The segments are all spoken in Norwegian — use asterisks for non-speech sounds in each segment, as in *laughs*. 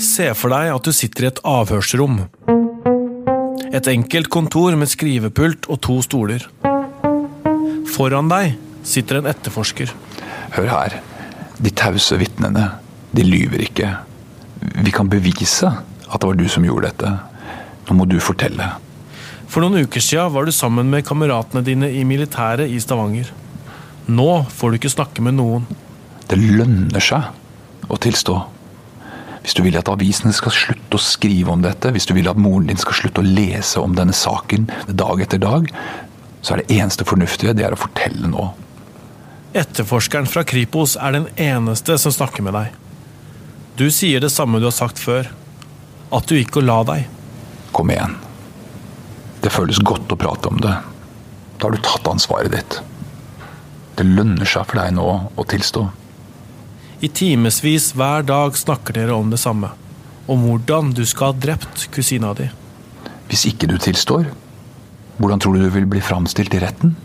Se for deg at du sitter i et avhørsrom. Et enkelt kontor med skrivepult og to stoler. Foran deg sitter en etterforsker. Hør her. De tause vitnene, de lyver ikke. Vi kan bevise at det var du som gjorde dette. Nå må du fortelle. For noen uker siden var du sammen med kameratene dine i militæret i Stavanger. Nå får du ikke snakke med noen. Det lønner seg å tilstå. Hvis du vil at avisene skal slutte å skrive om dette, hvis du vil at moren din skal slutte å lese om denne saken dag etter dag, så er det eneste fornuftige det er å fortelle nå. Etterforskeren fra Kripos er den eneste som snakker med deg. Du sier det samme du har sagt før. At du gikk og la deg. Kom igjen. Det føles godt å prate om det. Da har du tatt ansvaret ditt. Det lønner seg for deg nå å tilstå. I timevis hver dag snakker dere om det samme. Om hvordan du skal ha drept kusina di. Hvis ikke du tilstår, hvordan tror du du vil bli framstilt i retten?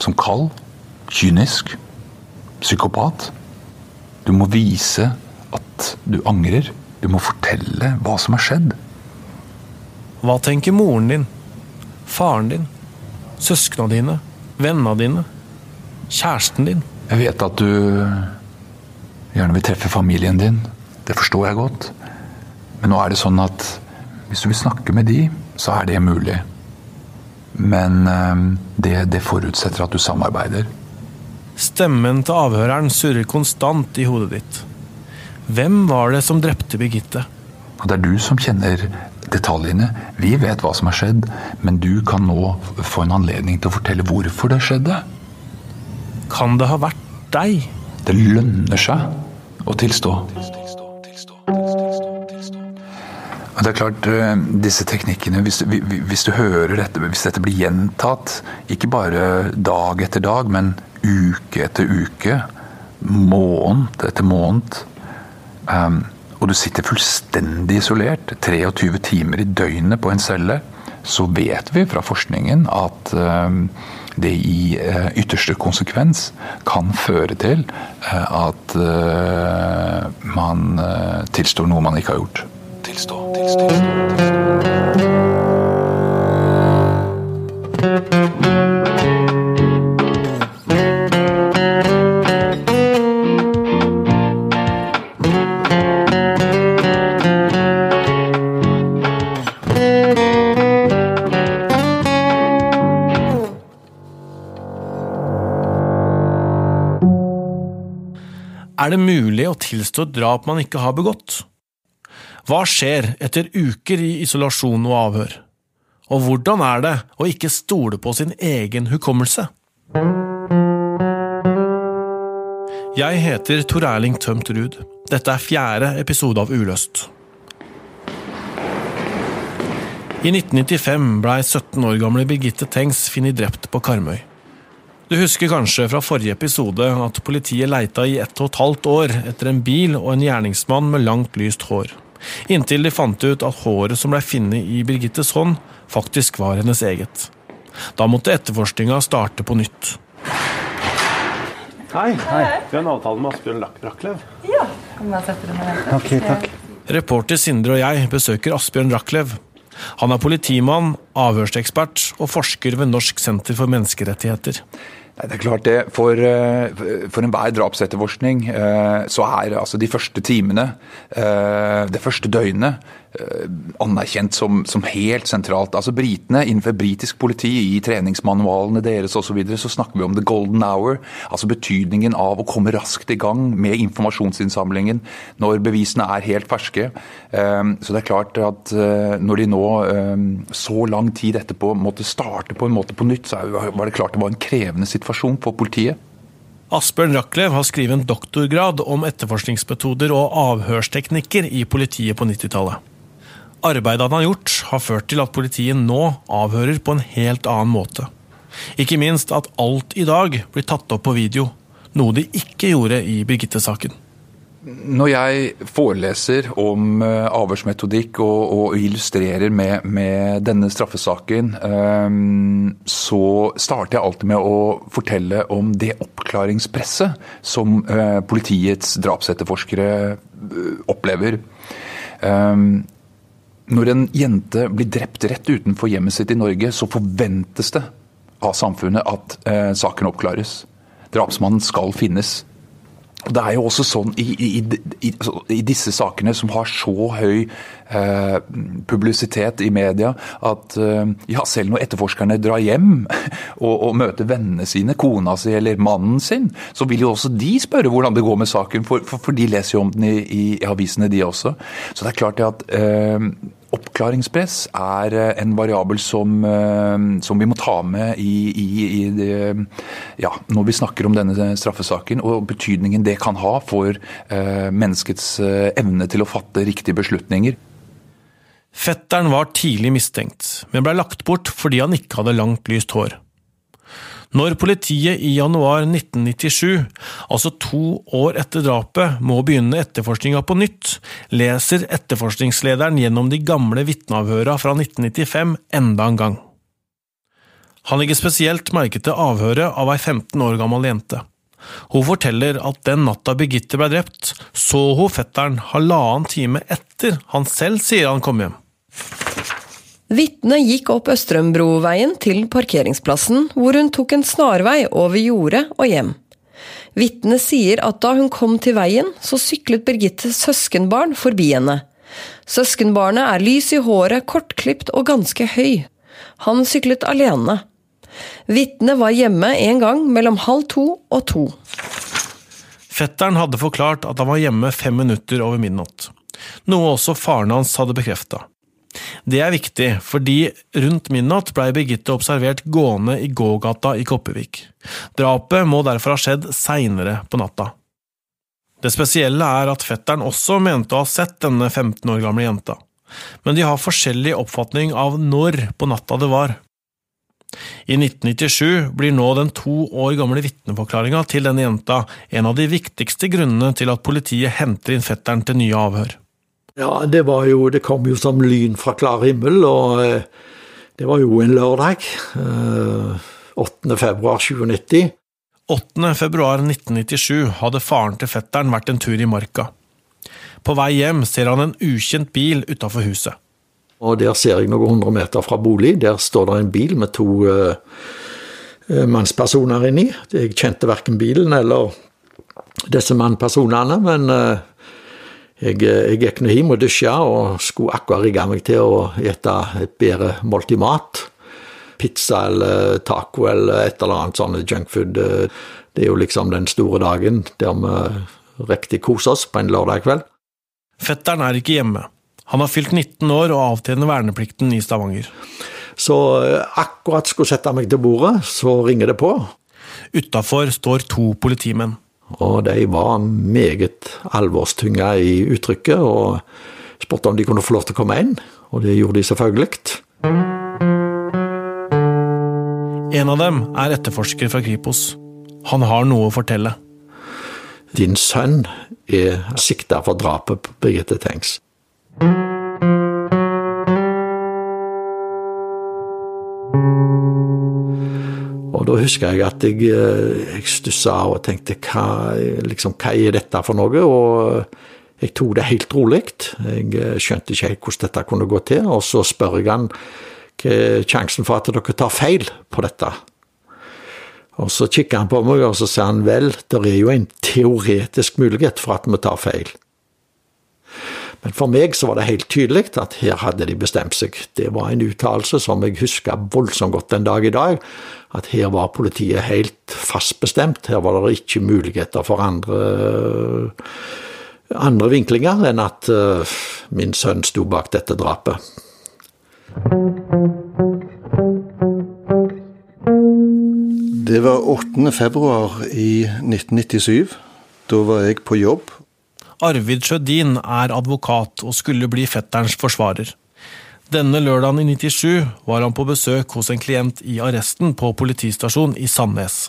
Som kald? Kynisk? Psykopat? Du må vise at du angrer. Du må fortelle hva som har skjedd. Hva tenker moren din? Faren din? Søskna dine? Vennene dine? Kjæresten din? Jeg vet at du gjerne vil treffe familien din. Det forstår jeg godt. Men nå er det sånn at hvis du vil snakke med de, så er det mulig. Men eh, det, det forutsetter at du samarbeider. Stemmen til avhøreren surrer konstant i hodet ditt. Hvem var det som drepte Birgitte? Og det er du som kjenner detaljene. Vi vet hva som har skjedd, men du kan nå få en anledning til å fortelle hvorfor det skjedde. Kan det ha vært deg? Det lønner seg å tilstå. Det er klart, eh, disse teknikkene, hvis, hvis, du hører dette, hvis dette blir gjentatt, ikke bare dag etter dag, men uke etter uke, måned etter måned, um, og du sitter fullstendig isolert, 23 timer i døgnet på en celle, så vet vi fra forskningen at um, det i uh, ytterste konsekvens kan føre til uh, at uh, man tilstår noe man ikke har gjort. Tilstå, tilstå, tilstå. Er tilstå drap man ikke har begått? Hva skjer etter uker i isolasjon og avhør? Og hvordan er det å ikke stole på sin egen hukommelse? Jeg heter Tor Erling Tømt Ruud. Dette er fjerde episode av Uløst. I 1995 blei 17 år gamle Birgitte Tengs funnet drept på Karmøy. Du husker kanskje fra forrige episode at politiet leita i ett og et halvt år etter en bil og en gjerningsmann med langt, lyst hår. Inntil de fant ut at håret som blei funnet i Birgittes hånd, faktisk var hennes eget. Da måtte etterforskninga starte på nytt. Hei. Hei. Vi har en avtale med Asbjørn Raklev. Ja. Kan jeg sette deg ned? Ok, takk. Reporter Sindre og jeg besøker Asbjørn Raklev. Han er politimann, avhørsekspert og forsker ved Norsk senter for menneskerettigheter. Det er klart det. For, eh, for enhver drapsetterforskning eh, så er altså de første timene, eh, det første døgnet, anerkjent som, som, helt sentralt. Altså Britene, innenfor britisk politi, i treningsmanualene deres osv., så, videre, så snakker vi om the golden hour. Altså betydningen av å komme raskt i gang med informasjonsinnsamlingen når bevisene er helt ferske. Så det er klart at når de nå, så lang tid etterpå, måtte starte på en måte på nytt, så var det klart det var en krevende situasjon for politiet. Asbjørn Rachlew har skrevet en doktorgrad om etterforskningsmetoder og avhørsteknikker i politiet på 90-tallet. Arbeidet han har gjort, har ført til at politiet nå avhører på en helt annen måte. Ikke minst at alt i dag blir tatt opp på video, noe de ikke gjorde i Birgitte-saken. Når jeg foreleser om uh, avhørsmetodikk og, og, illustrerer med, med denne straffesaken, um, så starter jeg alltid med å fortelle om det oppklaringspresset som uh, politiets drapsetterforskere opplever. Um, når en jente blir drept rett utenfor hjemmet sitt i Norge, så forventes det av samfunnet at saken oppklares. Drapsmannen skal finnes. Det er jo også sånn i, i, i, i, disse sakene som har så høy eh, publisitet i media, at eh, ja, selv når etterforskerne drar hjem *laughs* og, og, møter vennene sine, kona si eller mannen sin, så vil jo også de spørre hvordan det går med saken, for, for, for de leser jo om den i, avisene, de også. Så det er klart at eh, Oppklaringspress er eh, en variabel som, eh, som vi må ta med i, i, i det, ja, når vi snakker om denne straffesaken, og betydningen det kan ha for menneskets evne til å fatte riktige beslutninger. Fetteren var tidlig mistenkt, men ble lagt bort fordi han ikke hadde langt, lyst hår. Når politiet i januar 1997, altså to år etter drapet, må begynne etterforskninga på nytt, leser etterforskningslederen gjennom de gamle vitneavhøra fra 1995 enda en gang. Han legger spesielt merke til avhøret av ei 15 år gammel jente. Hun forteller at den natta Birgitte ble drept, så hun fetteren halvannen time etter han selv sier han kom hjem. Vitnet gikk opp Østrømbroveien til parkeringsplassen, hvor hun tok en snarvei over jordet og hjem. Vitnet sier at da hun kom til veien, så syklet Birgittes søskenbarn forbi henne. Søskenbarnet er lys i håret, kortklipt og ganske høy. Han syklet alene. Vitnet var hjemme en gang mellom halv to og to. Fetteren hadde forklart at han var hjemme fem minutter over midnatt, noe også faren hans hadde bekrefta. Det er viktig, fordi rundt midnatt blei Birgitte observert gående i gågata i Kopervik. Drapet må derfor ha skjedd seinere på natta. Det spesielle er at fetteren også mente å ha sett denne 15 år gamle jenta, men de har forskjellig oppfatning av når på natta det var. I 1997 blir nå den to år gamle vitneforklaringa til denne jenta en av de viktigste grunnene til at politiet henter inn fetteren til nye avhør. Ja, det var jo Det kom jo som lyn fra klar himmel, og eh, det var jo en lørdag. 8. februar 2090. 8. februar 1997 hadde faren til fetteren vært en tur i marka. På vei hjem ser han en ukjent bil utafor huset. Og Der ser jeg noen hundre meter fra bolig. Der står det en bil med to uh, mannspersoner inni. Jeg kjente verken bilen eller disse mannpersonene, men uh, jeg, jeg gikk nå hjem og dusja og skulle akkurat rigge meg til å spise et bedre måltid mat. Pizza eller taco eller et eller annet sånn junkfood. Det er jo liksom den store dagen der vi riktig koser oss på en lørdag kveld. Fetteren er ikke hjemme. Han har fylt 19 år og avtjener verneplikten i Stavanger. Så eh, akkurat skulle sette meg til bordet, så ringer det på. Utafor står to politimenn. Og de var meget alvorstynga i uttrykket, og spurte om de kunne få lov til å komme inn. Og det gjorde de selvfølgelig. En av dem er etterforsker fra Kripos. Han har noe å fortelle. Din sønn er sikta for drapet på Birgitte Tengs. Og da husker jeg at jeg, eh, jeg stussa og tenkte hva, liksom, hva er dette for noe? Og jeg tok det helt rolig. Jeg eh, skjønte ikke helt hvordan dette kunne gå til. Og så spør jeg han hva er sjansen for at dere tar feil på dette? Og så kikker han på meg og så sier han vel, det er jo en teoretisk mulighet for at vi tar feil. Men for meg så var det helt tydelig at her hadde de bestemt seg. Det var en uttalelse som jeg husker voldsomt godt den dag i dag. At her var politiet helt fast bestemt. Her var det ikke muligheter for andre, andre vinklinger enn at uh, min sønn sto bak dette drapet. Det var 8. februar i 1997. Da var jeg på jobb Arvid Sjødin er advokat og skulle bli fetterens forsvarer. Denne lørdagen i 97 var han på besøk hos en klient i arresten på politistasjonen i Sandnes.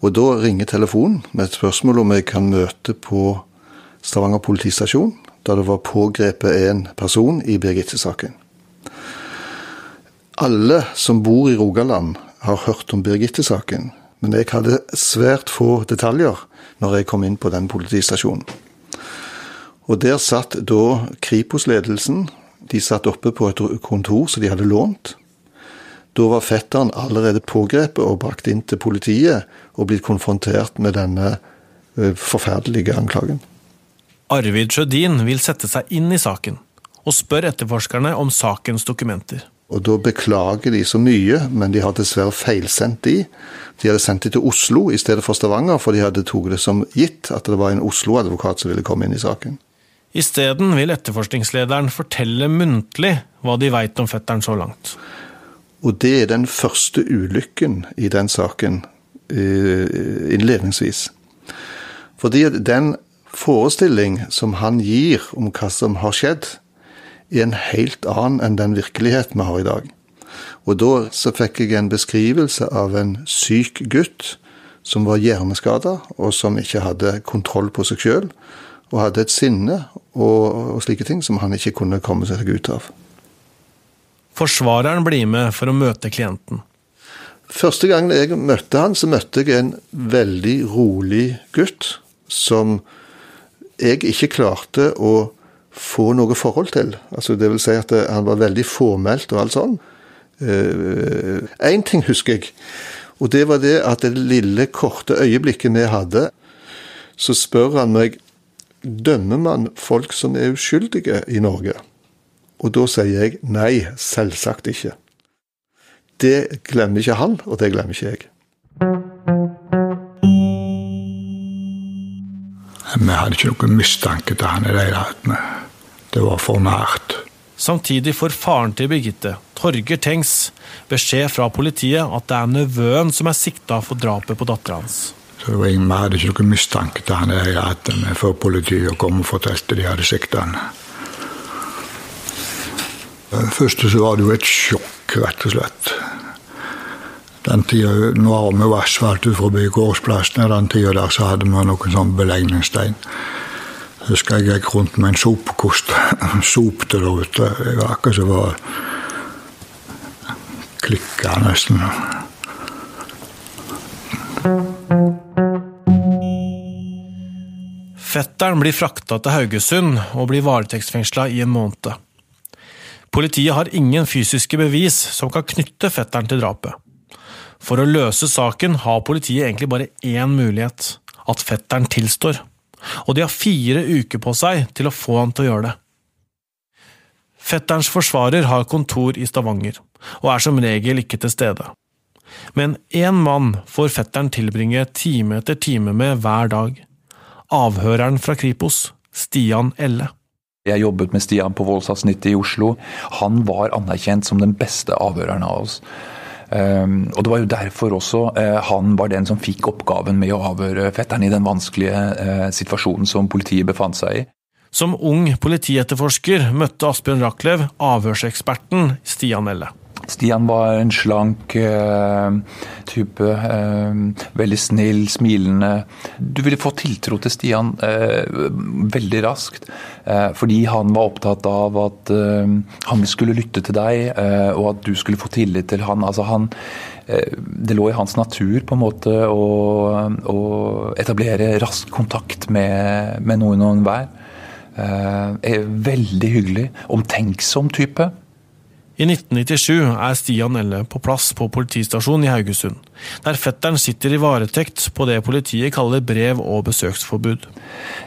Og da ringer telefonen med et spørsmål om jeg kan møte på Stavanger politistasjon, da det var pågrepet en person i Birgitte-saken. Alle som bor i Rogaland, har hørt om Birgitte-saken, men jeg hadde svært få detaljer når jeg kom inn på den politistasjonen. Og der satt da Kripos-ledelsen. De satt oppe på et kontor som de hadde lånt. Da var fetteren allerede pågrepet og brakt inn til politiet og blitt konfrontert med denne forferdelige anklagen. Arvid Sjødin vil sette seg inn i saken, og spør etterforskerne om sakens dokumenter. Og da beklager de så mye, men de har dessverre feilsendt de. De hadde sendt de til Oslo i stedet for Stavanger, for de hadde tatt det som gitt at det var en Oslo-advokat som ville komme inn i saken. Isteden vil etterforskningslederen fortelle muntlig hva de veit om fetteren så langt. Og det er den første ulykken i den saken eh, innledningsvis. Fordi den forestilling som han gir om hva som har skjedd, er en helt annen enn den virkelighet vi har i dag. Og da så fikk jeg en beskrivelse av en syk gutt som var hjerneskada, og som ikke hadde kontroll på seg sjøl, og hadde et sinne og, og slike ting som han ikke kunne komme seg ut av. Forsvareren blir med for å møte klienten. Første gangen jeg møtte han, så møtte jeg en veldig rolig gutt som jeg ikke klarte å få noe forhold til. Altså, det vil si at han var veldig fåmælt og alt sånn. Én uh, ting husker jeg, og det var det at det lille, korte øyeblikket vi hadde, så spør han meg dømmer man folk som er uskyldige i Norge. Og da sier jeg nei, selvsagt ikke. Det glemmer ikke han, og det glemmer ikke jeg. Vi hadde ikke noen mistanke til han i det hele tatt. Det var for nært. Samtidig får faren til Birgitte, Torger Tengs, beskjed fra politiet at det er nevøen som er sikta for drapet på dattera hans. Så Vi hadde ikke noen mistanke til han i det før politiet kom og fortalte de hadde sikta han. Først så var det jo et sjokk, rett og slett. Den tida, Nå har vi jo asfalt ut forbi gårdsplassen, og den tida der så hadde vi noen sånn belegningsstein husker jeg gikk rundt med en sopekost. *laughs* Sopte der ute. Jeg var akkurat som var klikka nesten. Fetteren blir frakta til Haugesund og blir varetektsfengsla i en måned. Politiet har ingen fysiske bevis som kan knytte fetteren til drapet. For å løse saken har politiet egentlig bare én mulighet – at fetteren tilstår og de har fire uker på seg til å få han til å gjøre det. Fetterens forsvarer har kontor i Stavanger, og er som regel ikke til stede. Men én mann får fetteren tilbringe time etter time med hver dag. Avhøreren fra Kripos, Stian Elle. Jeg jobbet med Stian på voldsavsnittet i Oslo. Han var anerkjent som den beste avhøreren av oss. Um, og Det var jo derfor også uh, han var den som fikk oppgaven med å avhøre fetteren i den vanskelige uh, situasjonen som politiet befant seg i. Som ung politietterforsker møtte Asbjørn Rachlew avhørseksperten Stian Elle. Stian var en slank uh, type. Uh, veldig snill, smilende. Du ville få tiltro til Stian uh, veldig raskt. fordi han var opptatt av at han skulle lytte til deg, og at du skulle få tillit til han. Altså han det lå i hans natur på en måte å, å etablere rask kontakt med, med noen og enhver. Veldig hyggelig. Omtenksom type. I 1997 er Stian Elle på plass på politistasjonen i Haugesund, der fetteren sitter i varetekt på det politiet kaller brev- og besøksforbud.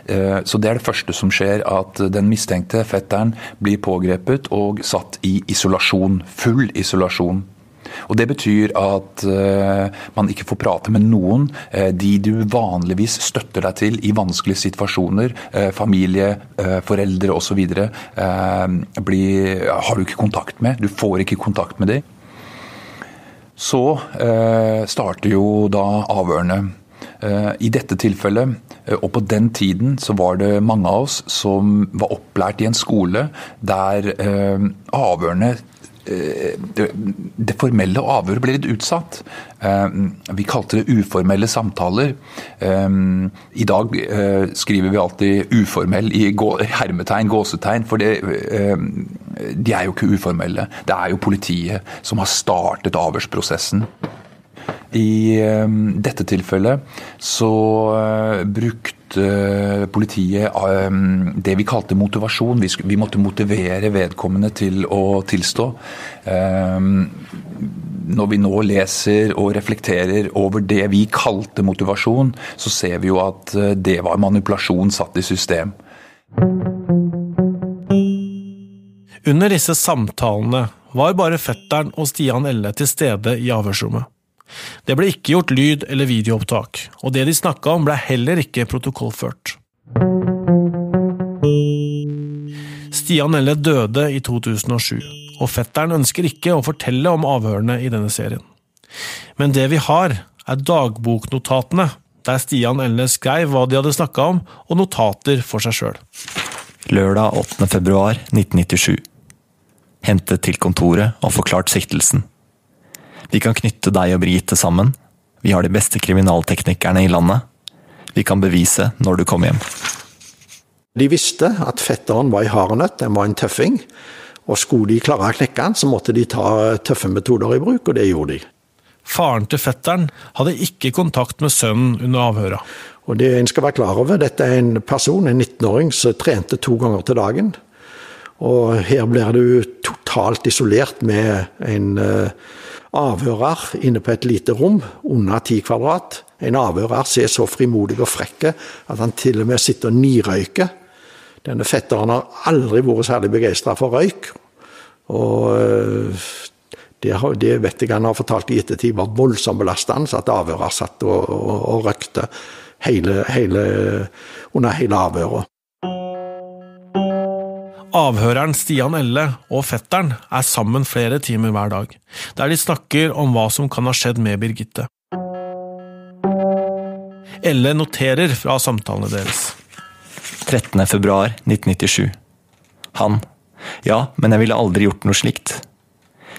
Eh, så Det er det første som skjer, at den mistenkte fetteren blir pågrepet og satt i isolasjon. Full isolasjon. Og Det betyr at uh, man ikke får prate med noen. Uh, de du vanligvis støtter deg til i vanskelige situasjoner, uh, familie, foreldre osv., har du ikke kontakt med. Du får ikke kontakt med dem. Så starter jo da avhørene. I dette tilfellet, og på den tiden, så var det mange av oss som var opplært i en skole der avhørene Eh, det formelle avhøret ble litt utsatt. Eh, vi kalte det uformelle samtaler. Eh, I dag skriver vi alltid 'uformell' i hermetegn, gåsetegn, for det, de er jo ikke uformelle. Det er jo politiet som har startet avhørsprosessen. I dette tilfellet så brukte politiet det vi kalte motivasjon. Vi måtte motivere vedkommende til å tilstå. Når vi nå leser og reflekterer over det vi kalte motivasjon, så ser vi jo at eh, det var manipulasjon satt i system. Under disse samtalene var bare fetteren og Stian Elle til stede i avhørsrommet. Det ble ikke gjort lyd- eller videoopptak, og det de snakka om ble heller ikke protokollført. Stian Elle døde i 2007, og fetteren ønsker ikke å fortelle om avhørene i denne serien. Men det vi har, er dagboknotatene, der Stian Elle skrev hva de hadde snakka om, og notater for seg sjøl. Lørdag 8. februar 1997. Hentet til kontoret og forklart siktelsen. Vi kan knytte deg og Brigitte sammen. Vi har de beste kriminalteknikerne i landet. Vi kan bevise når du kommer hjem. De visste at fetteren var i harenøtt, den var en tøffing. Og skulle de klare å knekke han, så måtte de ta tøffe metoder i bruk, og det gjorde de. Faren til fetteren hadde ikke kontakt med sønnen under avhøra. Og det en skal være klar over, Dette er en person, en 19-åring, som trente to ganger til dagen. Og her blir du totalt isolert med en uh, avhører inne på et lite rom under ti kvadrat. En avhører ser så frimodig og frekk at han til og med sitter og nirøyker. Denne fetteren har aldri vært særlig begeistra for røyk. Og eh, det, det, vet jeg han har fortalt i ettertid var voldsomt belastende, at avhører satt og, og, og røykte hele, hele, under hele avhøret. Avhøreren Stian Elle og fetteren er sammen flere timer hver dag, der de snakker om hva som kan ha skjedd med Birgitte. Elle noterer fra samtalene deres. 13. februar 1997. Han. Ja, men jeg ville aldri gjort noe slikt.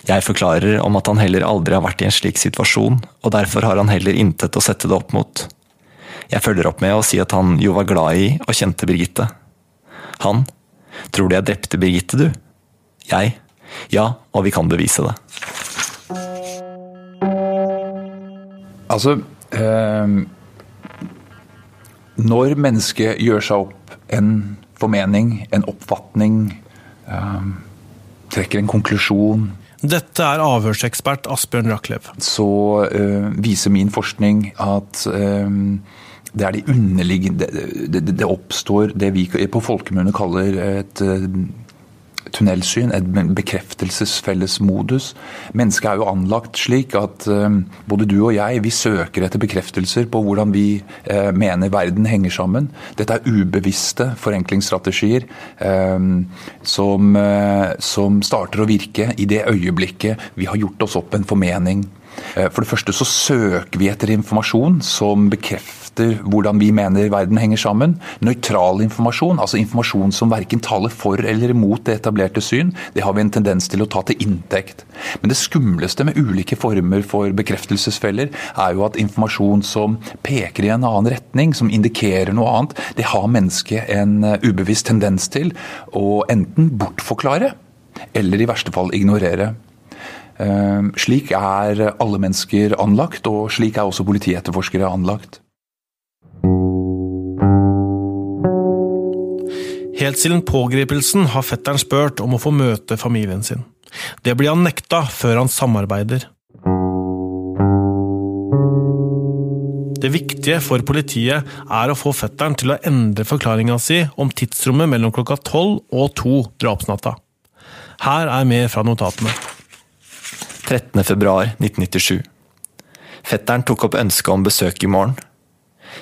Jeg forklarer om at han heller aldri har vært i en slik situasjon, og derfor har han heller intet å sette det opp mot. Jeg følger opp med å si at han jo var glad i og kjente Birgitte. Han. Tror du jeg drepte Birgitte, du? Jeg? Ja, og vi kan bevise det. Altså eh, Når mennesket gjør seg opp en formening, en oppfatning, eh, trekker en konklusjon Dette er avhørsekspert Asbjørn Rachlew. Så eh, viser min forskning at det er de underliggende det, det, det, oppstår det vi på folkemunne kaller et eh, tunnelsyn, et bekreftelsesfellesmodus. Mennesket er jo anlagt slik at uh, både du og jeg vi søker etter bekreftelser på hvordan vi uh, mener verden henger sammen. Dette er ubevisste forenklingsstrategier som, som starter å virke i det øyeblikket vi har gjort oss opp en formening. For det første så søker vi etter informasjon som bekrefter hvordan vi mener verden henger sammen. Nøytral informasjon, altså informasjon som verken taler for eller imot det etablerte syn, det har vi en tendens til å ta til inntekt. Men det skumleste med ulike former for bekreftelsesfeller, er jo at informasjon som peker i en annen retning, som indikerer noe annet, det har mennesket en eh, ubevisst tendens til å enten bortforklare eller i verste fall ignorere. Eh, slik er alle mennesker anlagt, og slik er også politietterforskere anlagt. Helt siden pågripelsen har fetteren spurt om å få møte familien sin. Det blir han nekta før han samarbeider. Det viktige for politiet er å få fetteren til å endre forklaringa si om tidsrommet mellom klokka tolv og to drapsnatta. Her er mer fra notatene. 13. februar 1997. Fetteren tok opp ønsket om besøk i morgen.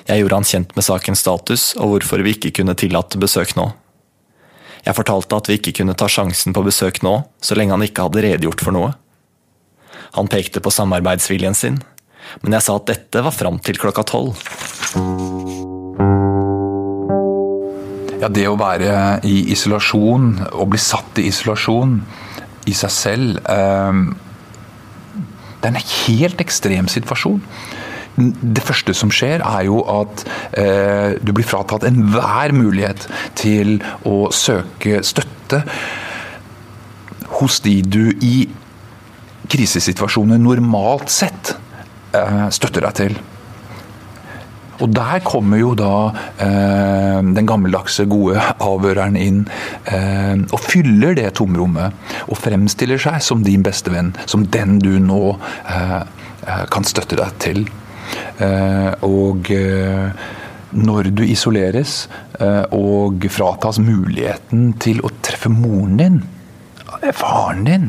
Jeg gjorde han kjent med sakens status og hvorfor vi ikke kunne tillate besøk nå. Jeg fortalte at vi ikke kunne ta sjansen på besøk nå, så lenge han ikke hadde redegjort for noe. Han pekte på samarbeidsviljen sin, men jeg sa at dette var fram til klokka tolv. Ja, det å være i isolasjon, og bli satt i isolasjon, i seg selv eh, Det er en helt ekstrem situasjon. Det første som skjer, er jo at eh, du blir fratatt enhver mulighet til å søke støtte hos de du i krisesituasjoner normalt sett eh, støtter deg til. Og der kommer jo da eh, den gammeldagse, gode avhøreren inn eh, og fyller det tomrommet. Og fremstiller seg som din beste venn, som den du nå eh, eh kan støtte deg til. Eh, og eh, når du isoleres og fratas muligheten til å treffe moren din, faren din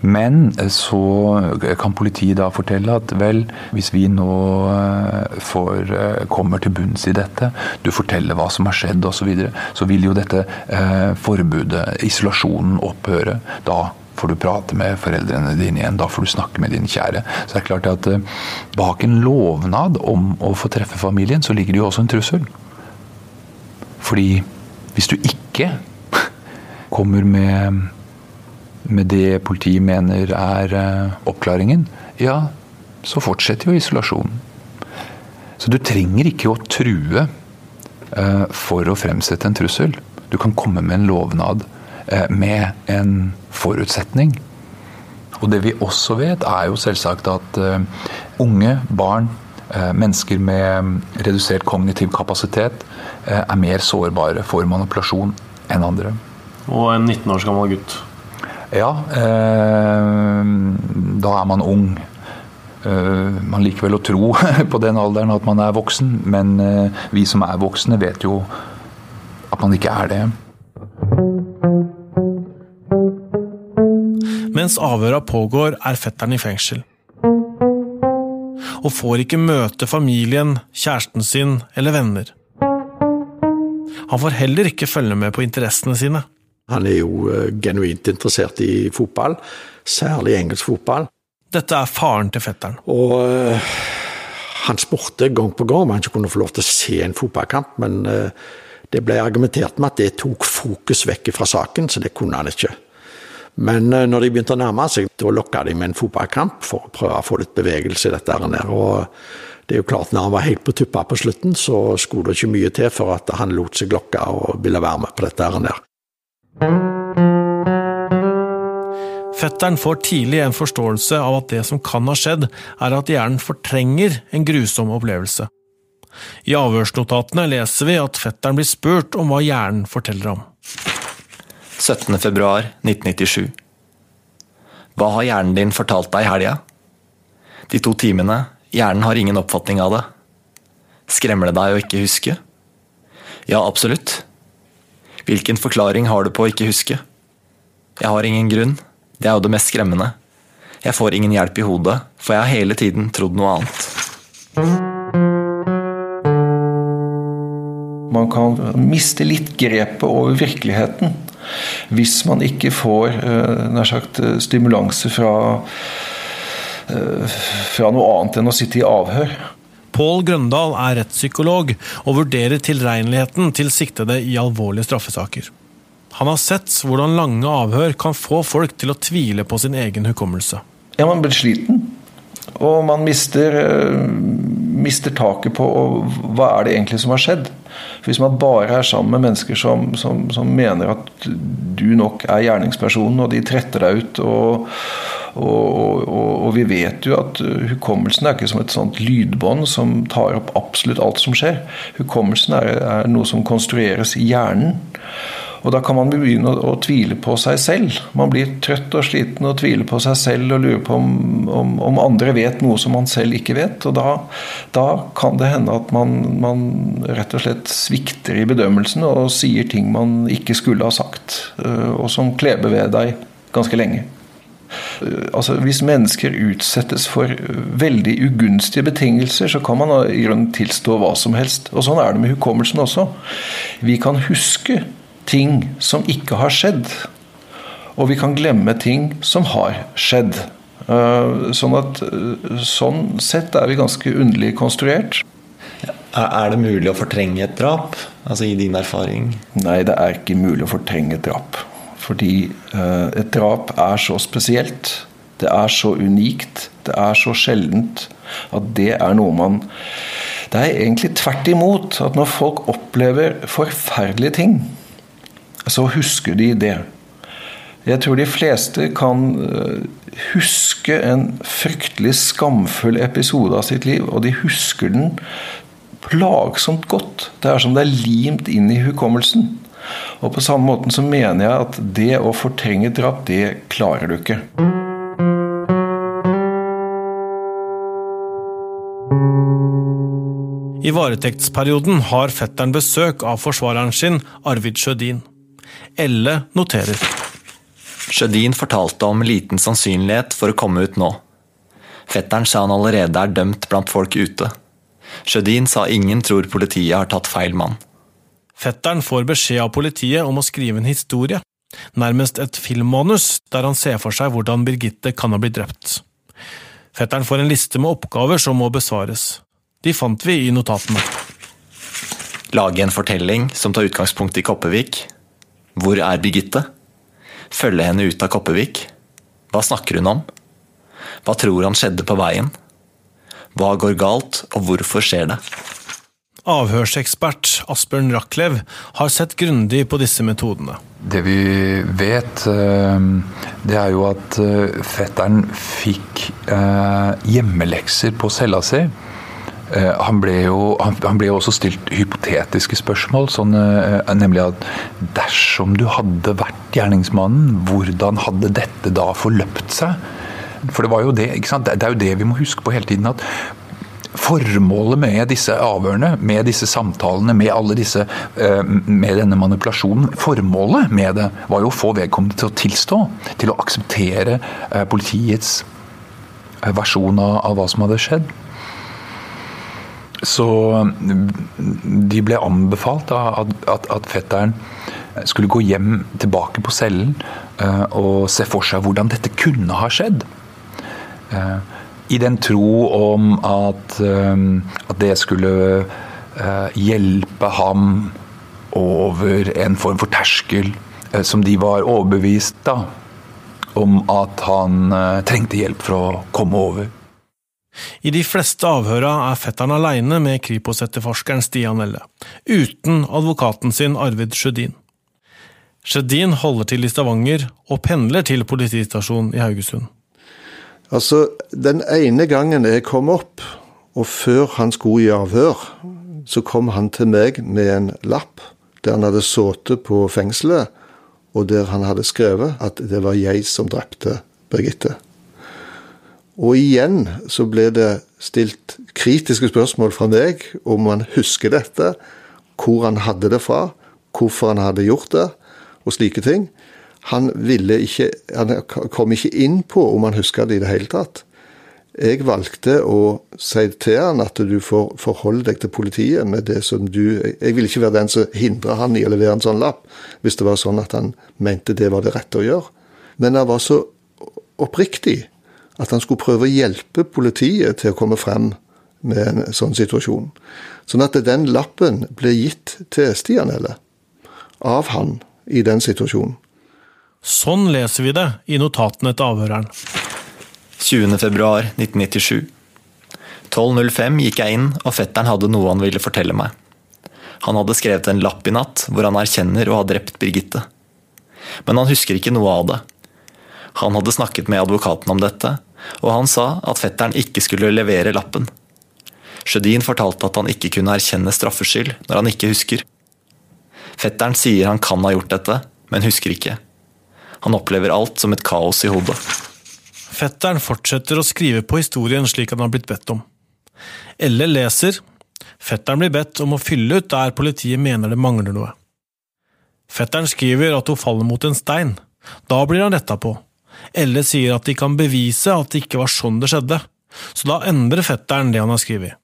men så kan politiet da fortelle at vel, hvis vi nå eh, får, eh, kommer til bunns i dette, du forteller hva som har skjedd osv., så, videre, så vil jo dette forbudet, isolasjonen, opphøre. Da får du prate med foreldrene dine igjen, da får du snakke med din kjære. Så det er klart at bak en lovnad om å få treffe familien, så ligger det jo også en trussel. Fordi hvis du ikke *laughs* kommer med med det politiet mener er eh, oppklaringen, ja, så fortsetter jo isolasjonen. Så du trenger ikke å true eh, for å fremsette en trussel. Du kan komme med en lovnad eh, med en forutsetning. Og det vi også vet, er jo selvsagt at unge, barn, mennesker med redusert kognitiv kapasitet er mer sårbare for manipulasjon enn andre. Og en 19 års gammel gutt ja, eh, da er man ung. Eh, man liker vel å tro *laughs* på den alderen at man er voksen, men eh, vi som er voksne, vet jo at man ikke er det. Mens avhøra pågår, er fetteren i fengsel. Og får ikke møte familien, kjæresten sin eller venner. Han får heller ikke følge med på interessene sine. Han er jo eh, genuint interessert i fotball, særlig engelsk fotball. Dette er faren til fetteren. Og uh, han spurte gang på gang om han ikke kunne få lov til å se en fotballkamp, men uh, det ble argumentert med at det tok fokus vekk fra saken, så det kunne han ikke. Men uh, når de begynte å nærme seg, da lokka de med en fotballkamp for å prøve å få litt bevegelse i dette. her. Og det er jo klart, når han var helt på tuppa på slutten, så skulle det ikke mye til for at han lot seg lokke og ville være med på dette. her. Fetteren får tidlig en forståelse av at det som kan ha skjedd, er at hjernen fortrenger en grusom opplevelse. I avhørsnotatene leser vi at fetteren blir spurt om hva hjernen forteller om. 17.2.1997 Hva har hjernen din fortalt deg i helga? De to timene, hjernen har ingen oppfatning av det. Skremmer det deg å ikke huske? Ja, absolutt. Hvilken forklaring har du på å ikke huske? Jeg har ingen grunn. Det er jo det mest skremmende. Jeg får ingen hjelp i hodet, for jeg har hele tiden trodd noe annet. Man kan miste litt grepet over virkeligheten hvis man ikke får eh, nær sagt, eh, stimulanse fra, eh, fra noe annet enn å sitte i avhør. Pål Grøndal er rettspsykolog og vurderer tilregneligheten til siktede i alvorlige straffesaker. Han har sett hvordan lange avhør kan få folk til å tvile på sin egen hukommelse. Ja, Man blir sliten, og man mister, eh, mister taket på hva er det egentlig som har skjedd. Hvis man bare er sammen med mennesker som, som, som mener at du nok er gjerningspersonen, og de tretter deg ut og og, og, og, vi vet jo at hukommelsen er ikke som et sånt lydbånd som tar opp absolutt alt som skjer. Hukommelsen er, er noe som konstrueres i hjernen. Og da kan man begynne å, å, tvile på seg selv. Man blir trøtt og sliten og tviler på seg selv og lurer på om, om, om andre vet noe som man selv ikke vet. Og da, da kan det hende at man, man, rett og slett svikter i bedømmelsen og sier ting man ikke skulle ha sagt, uh, og som kleber ved deg ganske lenge. Altså, hvis mennesker utsettes for veldig ugunstige betingelser, så kan man i grunnen tilstå hva som helst. Og Sånn er det med hukommelsen også. Vi kan huske ting som ikke har skjedd. Og vi kan glemme ting som har skjedd. Eh, sånn at eh, sånn sett er vi ganske underlig konstruert. Er det mulig å fortrenge et drap? Altså i din erfaring? Nei, det er ikke mulig å fortrenge et drap. Fordi eh, et drap er så spesielt. Det er så unikt. Det er så sjeldent at det er noe man Det er egentlig tvert imot. At når folk opplever forferdelige ting, så husker de det. Jeg tror de fleste kan eh, huske en fryktelig skamfull episode av sitt liv, og de husker den plagsomt godt. Det er som det er limt inn i hukommelsen. Og på samme måten så mener jeg at det å fortrenge drap, det klarer du ikke. I varetektsperioden har fetteren besøk av forsvareren sin, Arvid Sjødin. Elle noterer. Sjødin fortalte om liten sannsynlighet for å komme ut nå. Fetteren sa han allerede er dømt blant folk ute. Sjødin sa ingen tror politiet har tatt feil mann. Fetteren får beskjed av politiet om å skrive en historie, nærmest et filmmanus, der han ser for seg hvordan Birgitte kan ha blitt drept. Fetteren får en liste med oppgaver som må besvares. De fant vi i notatene. Lage en fortelling som tar utgangspunkt i Koppevik. Hvor er Birgitte? Følge henne ut av Koppevik. Hva snakker hun om? Hva tror han skjedde på veien? Hva går galt, og hvorfor skjer det? Avhørsekspert Asbjørn Rachlew har sett grundig på disse metodene. Det vi vet, eh, det er jo at eh, fetteren fikk eh, hjemmelekser på cella si. Han ble, jo, han ble jo også stilt hypotetiske spørsmål, sånn, nemlig at dersom du hadde vært gjerningsmannen, hvordan hadde dette da forløpt seg? For det var jo det, ikke sant? det er jo det vi må huske på hele tiden. at Formålet med disse avhørene, med disse samtalene, med alle disse, eh, med denne manipulasjonen, formålet med det var jo å få vedkommende til å tilstå. Til å akseptere eh, politiets eh, versjon av hva som hadde skjedd. Så de ble anbefalt at, at, at fetteren skulle gå hjem tilbake på cellen og se for seg hvordan dette kunne ha skjedd. I den tro om at, um, at det skulle hjelpe ham over en form for terskel som de var overbevist da, om at han trengte hjelp for å komme over. I de fleste avhøra er fetteren aleine med Kripos-etterforskeren Stian Elle, uten advokaten sin Arvid Sjødin. Sjødin holder til i Stavanger og pendler til politistasjonen i Haugesund. Altså, den ene gangen jeg kom opp, og før han skulle i avhør, så kom han til meg med en lapp der han hadde sittet på fengselet, og der han hadde skrevet at det var jeg som drepte Birgitte. Og igjen så ble det stilt kritiske spørsmål fra meg om han husker dette, hvor han hadde det fra, hvorfor han hadde gjort det, og slike ting. Han, ikke, han kom ikke inn på om han huska det i det hele tatt. Jeg valgte å si til han at du får forholde deg til politiet med det som du Jeg ville ikke være den som hindra han i å levere en sånn lapp, hvis det var sånn at han mente det var det rette å gjøre. Men han var så oppriktig at han skulle prøve å hjelpe politiet til å komme frem med en sånn situasjon. Sånn at den lappen ble gitt til Stian Elle av han i den situasjonen. Sånn leser vi det i notatene til avhøreren. 20.2.1997. 12.05 gikk jeg inn, og fetteren hadde noe han ville fortelle meg. Han hadde skrevet en lapp i natt hvor han erkjenner å ha drept Birgitte. Men han husker ikke noe av det. Han hadde snakket med advokaten om dette, og han sa at fetteren ikke skulle levere lappen. Sjødin fortalte at han ikke kunne erkjenne straffskyld når han ikke husker. Fetteren sier han kan ha gjort dette, men husker ikke. Han opplever alt som et kaos i hodet. Fetteren fortsetter å skrive på historien slik han har blitt bedt om. Elle leser. Fetteren blir bedt om å fylle ut der politiet mener det mangler noe. Fetteren skriver at hun faller mot en stein. Da blir han retta på. Elle sier at de kan bevise at det ikke var sånn det skjedde, så da endrer fetteren det han har skrevet.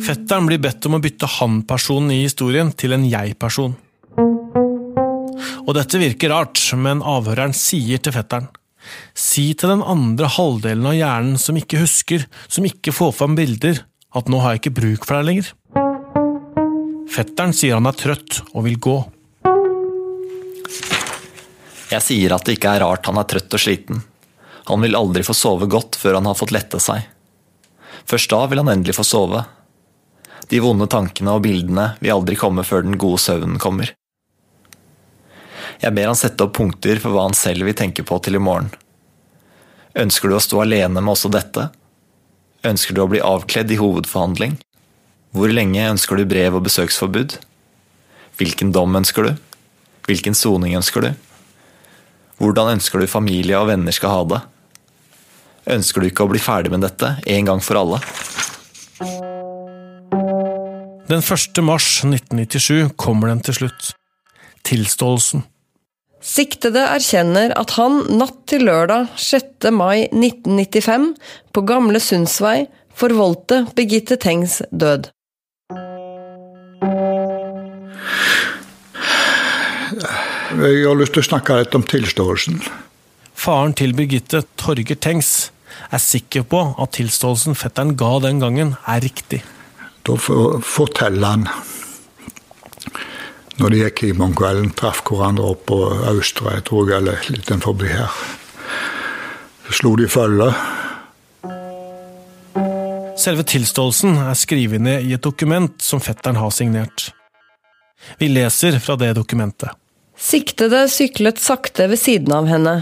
Fetteren blir bedt om å bytte han-personen i historien til en jeg-person. Og dette virker rart, men avhøreren sier til fetteren Si til den andre halvdelen av hjernen som ikke husker, som ikke får fram bilder, at nå har jeg ikke bruk for deg lenger. Fetteren sier han er trøtt og vil gå. Jeg sier at det ikke er rart han er trøtt og sliten. Han vil aldri få sove godt før han har fått lette seg. Først da vil han endelig få sove. De vonde tankene og bildene vil aldri komme før den gode søvnen kommer. Jeg ber han sette opp punkter for hva han selv vil tenke på til i morgen. Ønsker du å stå alene med også dette? Ønsker du å bli avkledd i hovedforhandling? Hvor lenge ønsker du brev og besøksforbud? Hvilken dom ønsker du? Hvilken soning ønsker du? Hvordan ønsker du familie og venner skal ha det? Ønsker du ikke å bli ferdig med dette en gang for alle? Den 1. mars 1997 kommer den til slutt. Tilståelsen. Siktede erkjenner at han natt til lørdag 6. mai 1995 på Gamle Sundsvei forvoldte Birgitte Tengs død. Jeg har lyst til å snakke litt om tilståelsen. Faren til Birgitte, Torger Tengs, er sikker på at tilståelsen fetteren ga den gangen, er riktig. Da forteller han når de gikk hjem om kvelden, traff hverandre opp på Austra, jeg tror jeg, eller litt forbi her. Så slo de følge. Selve tilståelsen er skrevet ned i et dokument som fetteren har signert. Vi leser fra det dokumentet. Siktede syklet sakte ved siden av henne,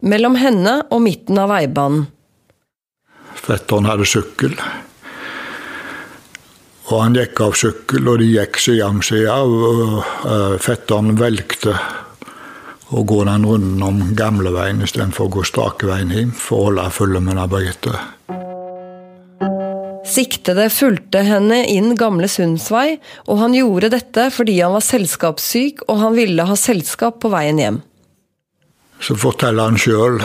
mellom henne og midten av veibanen. Fetteren hadde sykkel. Og han gikk av sykkel, og de gikk side om side. Og uh, fetteren velgte å gå den runden om gamleveien istedenfor å gå strake veien hjem for å holde følge med Birgitte. Siktede fulgte henne inn Gamle Sundsvei, og han gjorde dette fordi han var selskapssyk og han ville ha selskap på veien hjem. Så forteller han sjøl,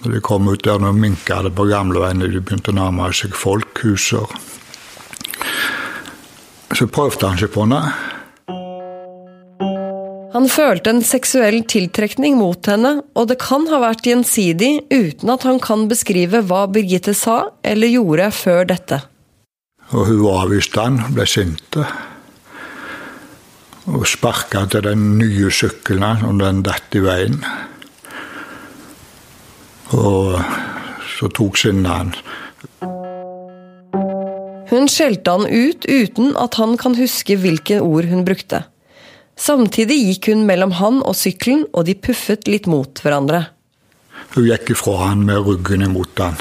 når de kom ut der og minka det på gamleveien, de begynte å nærme seg folk, huser. Så prøvde han seg på henne. Han følte en seksuell tiltrekning mot henne, og det kan ha vært gjensidig uten at han kan beskrive hva Birgitte sa eller gjorde før dette. Og hun avviste han, ble sint og sparka til den nye sykkelen og den datt i veien. Og så tok sinnet hans. Hun skjelte han ut uten at han kan huske hvilke ord hun brukte. Samtidig gikk hun mellom han og sykkelen, og de puffet litt mot hverandre. Hun gikk ifra han med ryggen imot han.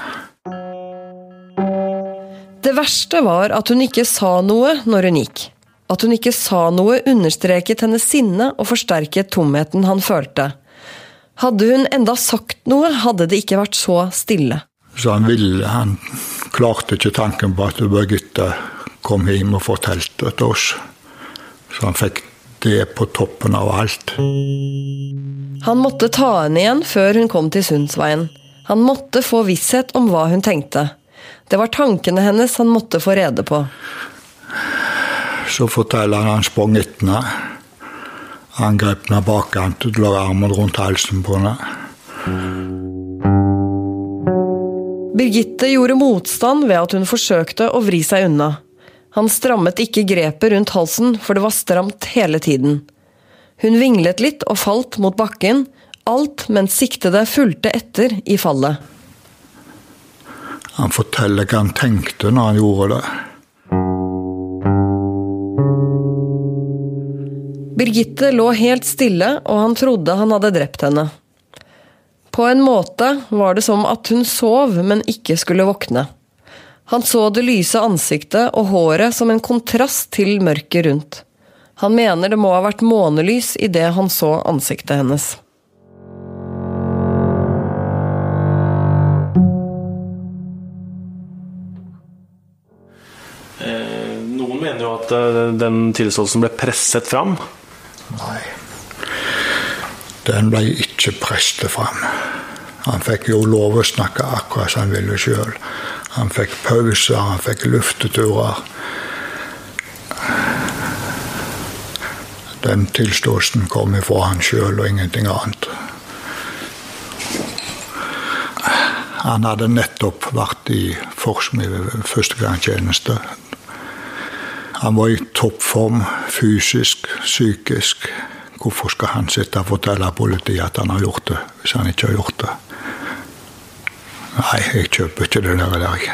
Det verste var at hun ikke sa noe når hun gikk. At hun ikke sa noe understreket hennes sinne og forsterket tomheten han følte. Hadde hun enda sagt noe, hadde det ikke vært så stille. Så han ville, han klarte ikke tanken på at Birgitte kom hjem og fortalte til oss. Så han fikk det er på toppen av alt. Han måtte ta henne igjen før hun kom til Sundsveien. Han måtte få visshet om hva hun tenkte. Det var tankene hennes han måtte få rede på. Så forteller han han sprang etter henne. Han grep henne bakkant og la armen rundt halsen på henne. Birgitte gjorde motstand ved at hun forsøkte å vri seg unna. Han strammet ikke grepet rundt halsen, for det var stramt hele tiden. Hun vinglet litt og falt mot bakken, alt mens siktede fulgte etter i fallet. Han forteller hva han tenkte når han gjorde det. Birgitte lå helt stille, og han trodde han hadde drept henne. På en måte var det som at hun sov, men ikke skulle våkne. Han så det lyse ansiktet og håret som en kontrast til mørket rundt. Han mener det må ha vært månelys i det han så ansiktet hennes. Eh, noen mener jo at eh, den tilståelsen ble presset fram. Nei. Den ble ikke presset fram. Han fikk jo lov å snakke akkurat som han ville sjøl. Han fikk pauser, han fikk lufteturer. Den tilståelsen kom ifra han sjøl og ingenting annet. Han hadde nettopp vært i førstegangstjeneste. Han var i toppform fysisk, psykisk. Hvorfor skal han sitte og fortelle politiet at han har gjort det, hvis han ikke har gjort det? Nei, jeg kjøper ikke det der. der.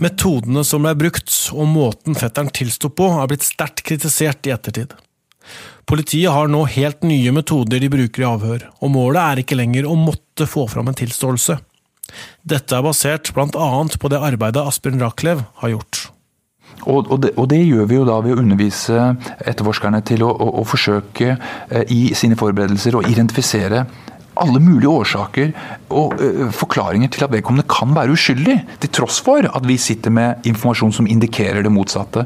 Metodene som ble brukt, og måten fetteren tilsto på, er blitt sterkt kritisert i ettertid. Politiet har nå helt nye metoder de bruker i avhør, og målet er ikke lenger å måtte få fram en tilståelse. Dette er basert blant annet på det arbeidet Asbjørn Rachlew har gjort. Og, og, det, og, det, gjør vi jo da ved å undervise etterforskerne til å, å, å forsøke eh, i sine forberedelser å identifisere alle mulige årsaker og uh, forklaringer til at vedkommende kan være uskyldig, til tross for at vi sitter med informasjon som indikerer det motsatte.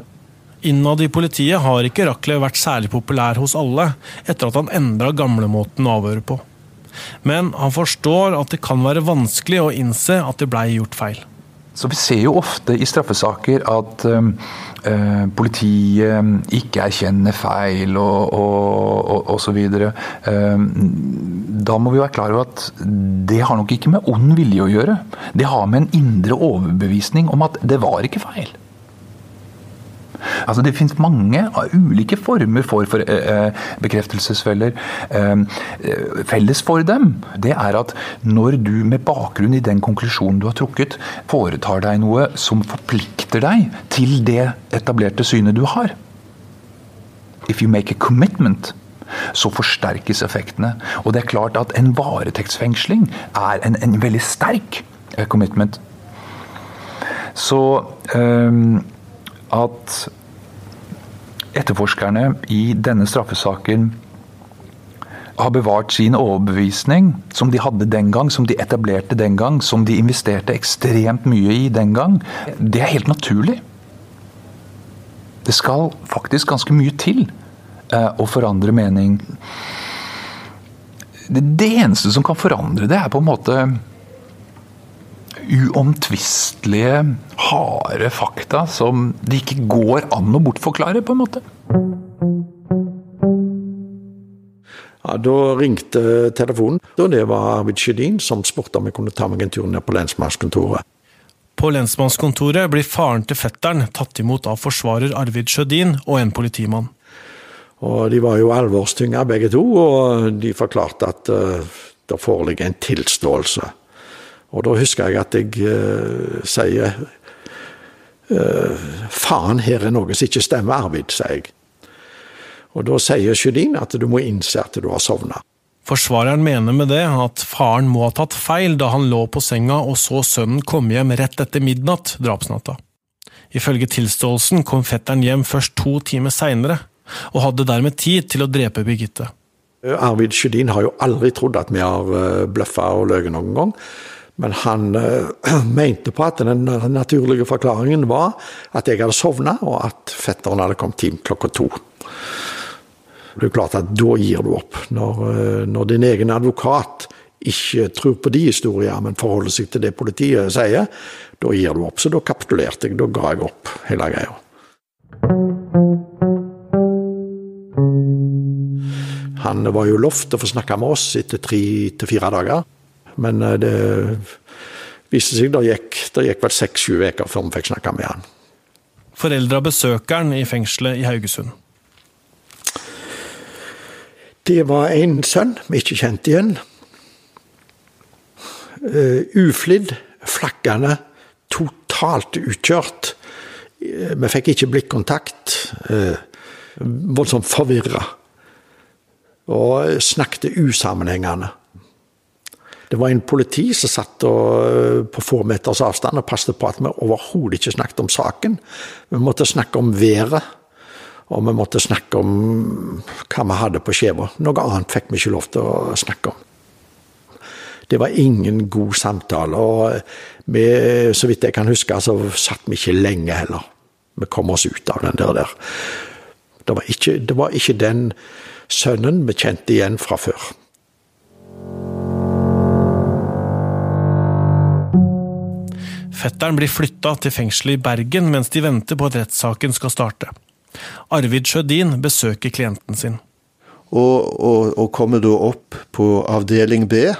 Innad i politiet har ikke Rachlew vært særlig populær hos alle, etter at han endra gamlemåten å avhøre på. Men han forstår at det kan være vanskelig å innse at det blei gjort feil. Så Vi ser jo ofte i straffesaker at eh, politiet ikke erkjenner feil og, og, så videre. Uh, da må vi være klar over at det har nok ikke med ond vilje å gjøre. Det har med en indre overbevisning om at det var ikke feil. Altså Det finnes mange ulike former for, for eh, bekreftelsesfeller. Eh, felles for dem det er at når du med bakgrunn i den konklusjonen du har trukket, foretar deg noe som forplikter deg til det etablerte synet du har If you make a commitment, så forsterkes effektene. Og det er klart at en varetektsfengsling er en, en veldig sterk commitment. Så um, at etterforskerne i denne straffesaken har bevart sin overbevisning, som de hadde den gang, som de etablerte den gang, som de investerte ekstremt mye i den gang, det er helt naturlig. Det skal faktisk ganske mye til eh, å forandre mening. Det eneste som kan forandre det, er på en måte uomtvistelige, harde fakta som det ikke går an å bortforklare, på en måte. Ja, Da ringte telefonen, og det var Arvid Sjødin som spurte om jeg kunne ta meg en tur ned på lensmannskontoret. På lensmannskontoret blir faren til fetteren tatt imot av forsvarer Arvid Sjødin og en politimann. Og De var jo alvorstynga begge to, og de forklarte at uh, det foreligger en tilståelse. Og da husker jeg at jeg uh, sier uh, Faen, her er noe som ikke stemmer, Arvid, sier jeg. Og da sier Sjødin at du må innse at du har sovna. Forsvareren mener med det at faren må ha tatt feil da han lå på senga og så sønnen komme hjem rett etter midnatt drapsnatta. Ifølge tilståelsen kom fetteren hjem først to timer seinere, og hadde dermed tid til å drepe Birgitte. Arvid Sjødin har jo aldri trodd at vi har bløffa og løyet noen gang. Men han uh, *clears throat* mente på at den naturlige forklaringen var at jeg hadde sovna, og at fetteren hadde kommet hjem klokka to. Det er klart at Da gir du opp. Når, uh, når din egen advokat ikke tror på de historiene, men forholder seg til det politiet sier, da gir du opp. Så da kapitulerte jeg. Da ga jeg opp hele greia. Han var jo lovt å få snakke med oss etter tre til fire dager. Men det viste seg det gikk, det gikk vel seks-sju uker før vi fikk snakka med han. Foreldra besøker han i fengselet i Haugesund. Det var en sønn vi ikke kjente igjen. Uh, uflidd, flakkende, totalt utkjørt. Uh, vi fikk ikke blikkontakt. Uh, voldsomt forvirra. Og snakket usammenhengende. Det var en politi som satt og, på få meters avstand og passet på at vi overhodet ikke snakket om saken. Vi måtte snakke om været, og vi måtte snakke om hva vi hadde på skiva. Noe annet fikk vi ikke lov til å snakke om. Det var ingen god samtale, og vi, så vidt jeg kan huske, så satt vi ikke lenge heller. Vi kom oss ut av den der. Det var ikke, det var ikke den sønnen vi kjente igjen fra før. Fetteren blir flytta til fengselet i Bergen mens de venter på at rettssaken skal starte. Arvid Sjødin besøker klienten sin. Og, og, og, kommer da opp på avdeling B.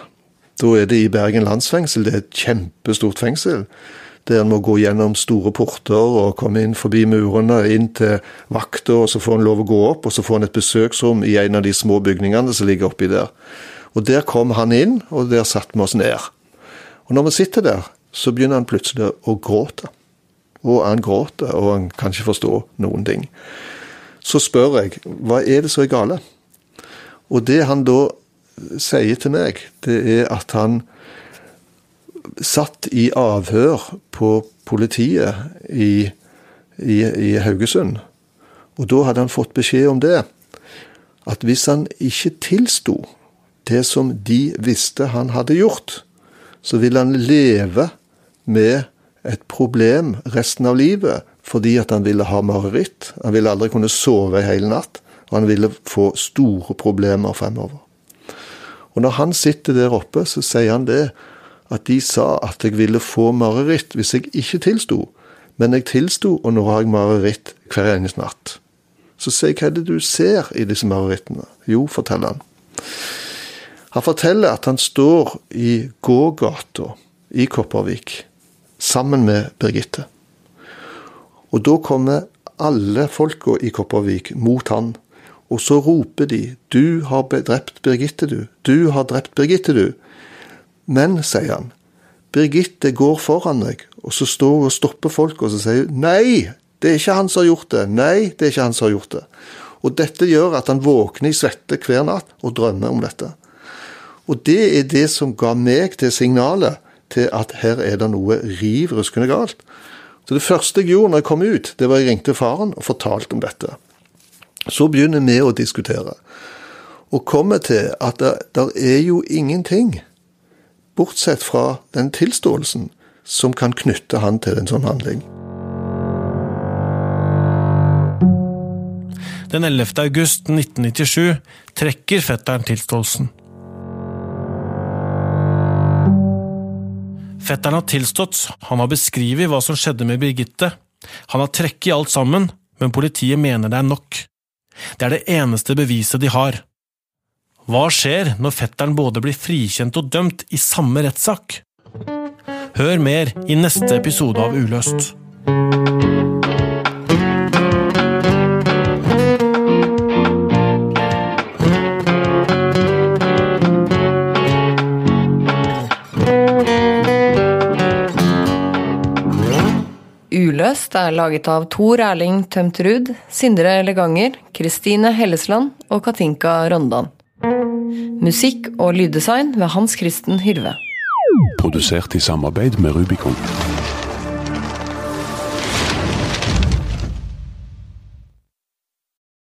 Da er det i Bergen landsfengsel. Det er et kjempestort fengsel. der en må gå gjennom store porter og komme inn forbi murene, inn til vakta, og så får en lov å gå opp, og så får en et besøksrom i en av de små bygningene som ligger oppi der. Og der kom han inn, og der satte vi oss ned. Og når vi sitter der, så begynner han plutselig å gråte. Og han gråter, og han kan ikke forstå noen ting. Så spør jeg hva er det som er gale? Og det han da sier til meg, det er at han satt i avhør på politiet i, i, i Haugesund. Og da hadde han fått beskjed om det. At hvis han ikke tilsto det som de visste han hadde gjort, så ville han leve med et problem resten av livet fordi at han ville ha mareritt. Han ville aldri kunne sove en hel natt, og han ville få store problemer fremover. Og når han sitter der oppe, så sier han det at de sa at jeg ville få mareritt hvis jeg ikke tilsto. Men jeg tilsto, og nå har jeg mareritt hver eneste natt. Så sier jeg hva er det du ser i disse marerittene? Jo, forteller han. Han forteller at han står i gågata i Kopervik sammen med Birgitte. Og da kommer alle folka i Kopervik mot han, og så roper de 'Du har drept Birgitte, du. Du har drept Birgitte, du'. Men, sier han, Birgitte går foran deg, og så står hun og stopper folk, og så sier hun 'Nei, det er ikke han som har gjort det'. Nei, det er ikke han som har gjort det. Og dette gjør at han våkner i svette hver natt og drømmer om dette. Og det er det som ga meg det signalet til at her er det noe riv ruskende galt. Så det første jeg gjorde når jeg kom ut, det var jeg ringte faren og fortalte om dette. Så begynner vi å diskutere, og kommer til at det der er jo ingenting, bortsett fra den tilståelsen, som kan knytte han til en sånn handling. Den 11. august 1997 trekker fetteren tilståelsen. Fetteren har tilstått, han har beskrevet hva som skjedde med Birgitte. Han har trekk i alt sammen, men politiet mener det er nok. Det er det eneste beviset de har. Hva skjer når fetteren både blir frikjent og dømt i samme rettssak? Hør mer i neste episode av Uløst. Uløst er laget av Tor Erling Tømterud, Sindre Leganger, Kristine Hellesland og Katinka Rondan. Musikk og lyddesign ved Hans Kristen Hyrve. Produsert i samarbeid med Rubicon.